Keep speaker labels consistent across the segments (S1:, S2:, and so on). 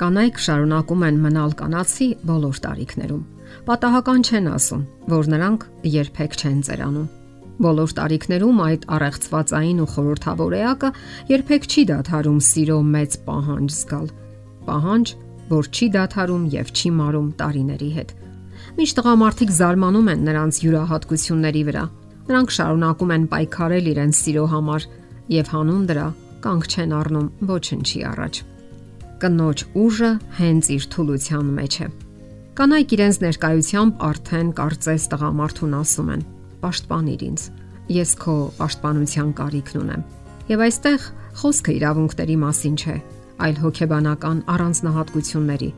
S1: Կանայք շարունակում են մնալ կանացի բոլոր տարիքներում։ Պատահական չեն ասում, որ նրանք երբեք չեն ծերանում։ Բոլոր տարիքներում այդ առեղծվածային ու խորթավոր էակը երբեք չի դադարում սիրո մեծ պահանջ զգալ։ Պահանջ, որ չի դադարում եւ չի մարում տարիների հետ։ Միշտ տղամարդիկ զարմանում են նրանց յուրահատկությունների վրա։ Նրանք շարունակում են պայքարել իրենց սիրո համար եւ հանուն դրա կանգ չեն առնում ոչնչի առաջ կնոջ ուժը հենց իր թուլության մեջ է։ Կանայք իրենց ներկայությամբ արդեն կարծես տղամարդուն ասում են. «Պաշտպանիր ինձ։ Ես քո պաշտպանության կարիքն ունեմ»։ Եվ այստեղ խոսքը իրավունքների մասին չէ, այլ հոգեբանական առանձնահատկությունների։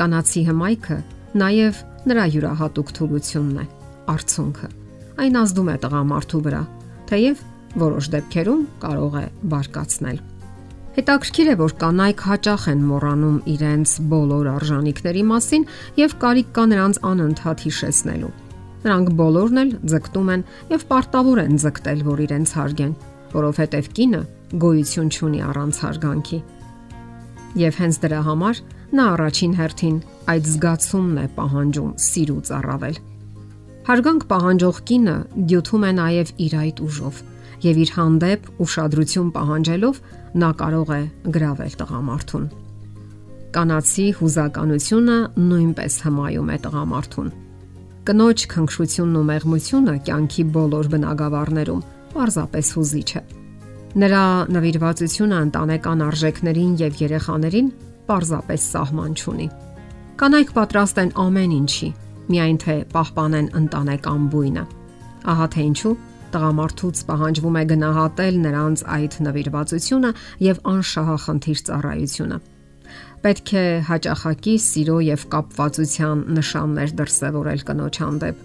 S1: Կանացի հմայքը նաև նրա յուրահատուկ թուլությունն է, արցունքը։ Այն ազդում է տղամարդու վրա, թեև որոշ դեպքերում կարող է բարկացնել։ Հետաքրքիր է, որ կանայք հաճախ են մոռանում իրենց բոլոր արժանինքների մասին եւ կարիք կա նրանց անընդհատ հիշեցնելու։ Նրանք բոլորն էլ ձգտում են եւ պարտավոր են ձգտել, որ իրենց հարգեն, որովհետեւ կինը գոյություն չունի առանց հարգանքի։ Եվ հենց դրա համար նա առաջին հերթին այդ զգացումն է պահանջում սիրուց առավել։ Հարգանք պահանջող կինը դյութում է նաև իր այդ ուժով եւ իր հանդեպ ուշադրություն պահանջելով նա կարող է գravel տղամարդուն։ Կանացի հուզականությունը նույնպես հմայում է տղամարդուն։ Կնոջ քնքշությունն ու մեղմությունը կյանքի բոլոր բնագավառներում պարզապես հուզիչ է։ Նրա նվիրվածությունը ընտանեկան արժեքներին եւ երեխաներին պարզապես սահման չունի։ Կանայք պատրաստ են ամեն ինչի, միայն թե պահպանեն ընտանեկան բույնը։ Ահա թե ինչու Տղամարդուց պահանջվում է գնահատել նրանց այդ նվիրվածությունը եւ անշահախնդիր ծառայությունը։ Պետք է հաճախակի սիրո եւ կապվածության նշաններ դրսևորել կնոջ հանդեպ։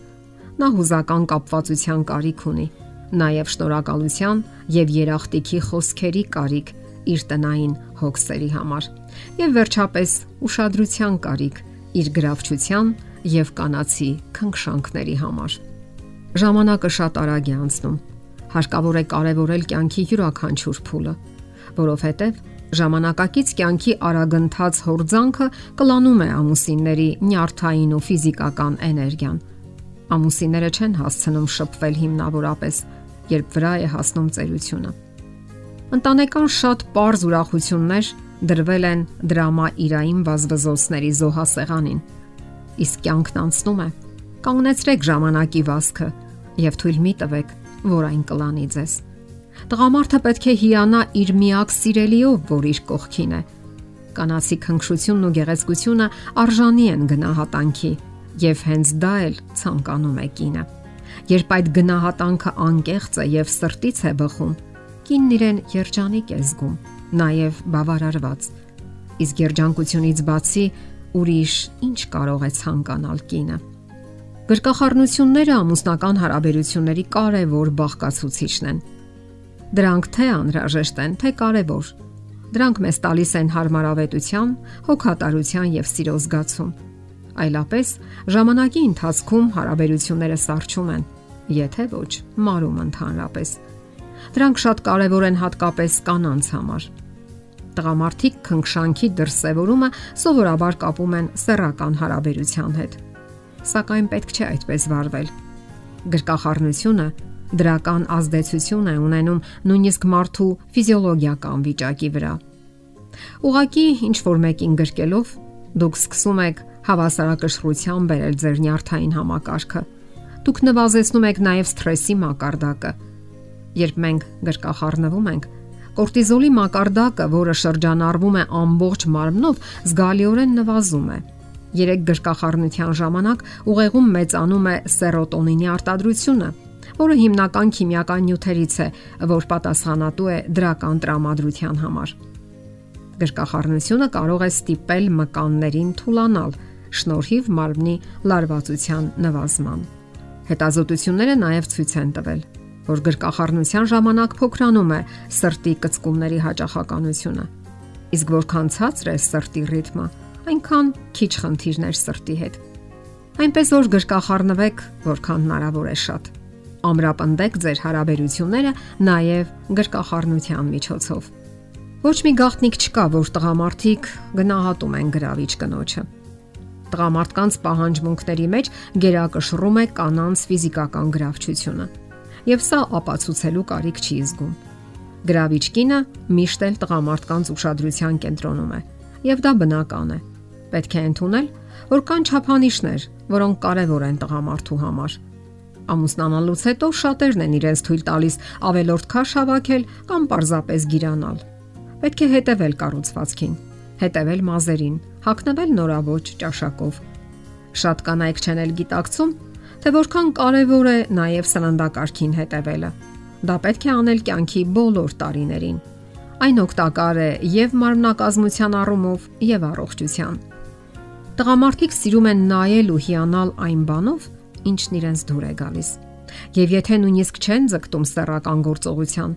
S1: Նա հուզական կապվածության կարիք ունի, նաև շնորհակալության եւ երախտիկի խոսքերի կարիք իր տնային հոգսերի համար։ Եվ վերջապես ուշադրության կարիք իր գրավչության եւ կանացի քնքշանքների համար։ Ժամանակը շատ արագ է անցնում։ Հարկավոր է կարևորել կյանքի յուրաքանչյուր փուլը, որովհետև ժամանակակից կյանքի արագընթաց հորձանքը կլանում է ամուսինների նյարդային ու ֆիզիկական էներգիան։ Ամուսինները չեն հասցնում շփվել հիմնավորապես, երբ վրա է հասնում ծերությունը։ Ընտանեկան շատ པարզ ուրախություններ դրվել են դրամա իրային վազվզոցների զոհասեղանին։ Իսկ կյանքն անցնում է։ Կանգնեցրեք ժամանակի վազքը եւ թույլ մի տվեք, որ այն կլանի ձեզ։ Տղամարդը պետք է հիանա իր միակ սիրելիով, որ իր կողքին է։ Կանացի քնքշությունն ու գեղեցկությունը արժանի են գնահատանքի եւ հենց դա էլ ցանկանում է կինը։ Երբ այդ գնահատանքը անկեղծ է եւ սրտից է բխում, կինն իրեն երջանիկ է զգում, նաեւ բավարարված։ Իսկ երջանկությունից բացի ուրիշ ինչ կարող է ցանկանալ կինը։ Գրկախառնությունները ամուսնական հարաբերությունների կարևոր բաղկացուցիչն են։ Դրանք թե անհրաժեշտ են, թե կարևոր։ Դրանք մեզ տալիս են հարմարավետության, հոգատարության եւ սիրո զգացում։ Այլապես ժամանակի ընթացքում հարաբերությունները սարճում են, եթե ոչ մարում ընդհանրապես։ Դրանք շատ կարևոր են հատկապես կանանց համար։ Տղամարդիկ քնքշանքի դրսևորումը սովորաբար կապում են սեռական հարաբերության հետ սակայն պետք չէ այդպես վարվել։ Գրկախառնությունը դրական ազդեցություն է ունենում նույնիսկ մարդու ֆիզիոլոգիական վիճակի վրա։ Ուղղակի ինչ որ մեկին գրկելով դուք սկսում եք հավասարակշռության բերել ձեր նյարդային համակարգը։ Դուք նվազեցնում եք նաև սթրեսի մակարդակը։ Երբ մենք գրկախառնվում ենք, կորտիզոլի մակարդակը, որը շրջանառվում է ամբողջ մարմնով, զգալիորեն նվազում է Երեք գրկախառնության ժամանակ ուղեղում մեծանում է սերոտոնինի արտադրությունը, որը հիմնական քիմիական նյութերից է, որ պատասխանատու է դրական տրամադրության համար։ Գրկախառնությունը կարող է ստիպել մկաններին թուլանալ շնորհիվ մարմնի լարվածության նվազման։ Հետազոտությունները նաև ցույց են տվել, որ գրկախառնության ժամանակ փոքրանում է սրտի կծկումների հաճախականությունը։ Իսկ որքան ցածր է սրտի ռիթմը, այնքան քիչ խնդիրներ սրտի հետ։ Այնպես որ գրկախառնվեք, որքան հնարավոր է շատ։ Ամրապնդեք ձեր հարաբերությունները նաև գրկախառնության միջոցով։ Ոչ մի գաղտնիք չկա, որ տղամարդիկ գնահատում են գրավիչ կնոջը։ Տղամարդկանց պահանջմունքների մեջ գերակշռում է կանանց ֆիզիկական գրավչությունը։ Եվ սա ապացուցելու կարիք չի զգում։ Գրավիչ կինը միշտ էլ տղամարդկանց ուշադրության կենտրոնում է, եւ դա բնական է։ Պետք է ընդունել, որ կան չափանիշներ, որոնք կարևոր են տղամարդու համար։ Ամուսնանալուց հետո շատերն են իրենց թույլ տալիս ավելորդ քաշ հավաքել կամ պարզապես գիրանալ։ Պետք է հետևել կառուցվածքին, հետևել մազերին, հակնվել նորավոճ ճաշակով։ Շատ կանայք չեն էլ գիտակցում, թե որքան կարևոր է նաև սննդակարգին հետևելը։ Դա պետք է անել կյանքի բոլոր տարիներին։ Այն օգտակար է եւ մարմնակազմության առումով եւ առողջության։ Տղամարդիկ սիրում են նայել ու հիանալ այն բանով, ինչն իրենց դուր է գալիս։ Եվ եթե նույնիսկ չեն ձգտում սեռական գործողության,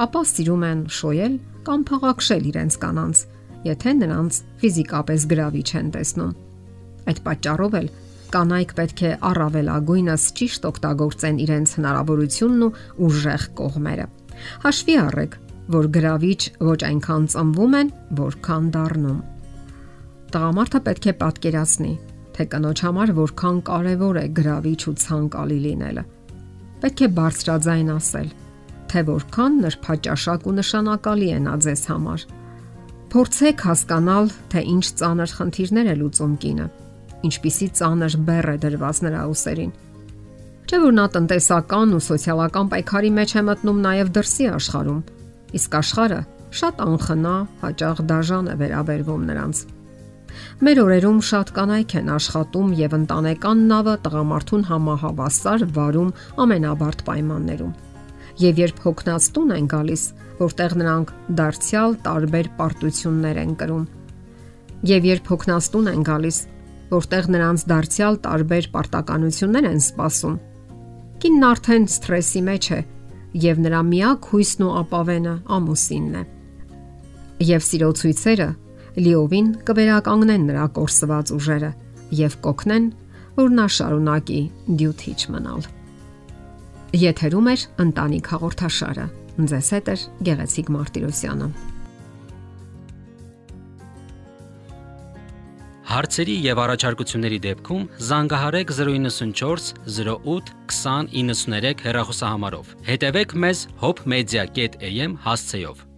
S1: ապա սիրում են շոյել կամ փաղաքշել իրենց կանանց, եթե նրանց ֆիզիկապես գրավիչ են տեսնում։ Այդ պատճառով էլ կանայք պետք է առավելագույնս ճիշտ օգտագործեն իրենց հնարավորությունն ու ուժեղ կողմերը։ Հաշվի առեք, որ գրավիչ ոչ այնքան ծնվում են, որքան դառնում։ Տղամարդը պետք է պատկերացնի, թե կնոջ համար որքան կարևոր է գրավիչ ու ցանկալի լինելը։ Պետք է բարձրաձայն ասել, թե որքան նրբաճաշակ ու նշանակալի է նա ձեզ համար։ Փորձեք հասկանալ, թե ինչ ծանր խնդիրներ է լուծում կինը, ինչպիսի ծանր բեռ է դրված նրա ուսերին։ Չէ՞ որ նա տնտեսական ու սոցիալական պայքարի մեջ է մտնում նաև դրսի աշխարհում, իսկ աշխարհը շատ անխնա, հաճախ դաժան է վերաբերվում նրանց։ Մեր օրերում շատ կանայք են աշխատում եւ ընտանեկան նավը տղամարդուն համահավասար վարում ամենաբարդ պայմաններում։ Եվ երբ հոգնած տուն են գալիս, որտեղ նրանք դարձյալ տարբեր պարտություններ են կրում։ Եվ երբ հոգնած տուն են գալիս, որտեղ նրանց դարձյալ տարբեր պարտականություններ են սպասում։ Կինն արդեն սթրեսի մեջ է եւ նրա միակ հույսն ու ապավենը ամուսինն է։ Եվ սիրո ցույցերը լիովին կվերականգնեն նրա կորսված ուժերը եւ կօգնեն, որ նա շարունակի դյութիչ մնալ։ Եթերում է ընտանիք հաղորդաշարը։ Ձեզ հետ է Գեղեցիկ Մարտիրոսյանը։
S2: Հարցերի եւ առաջարկությունների դեպքում զանգահարեք 094 08 2093 հեռախոսահամարով։ Հետևեք մեզ hopmedia.am հասցեով։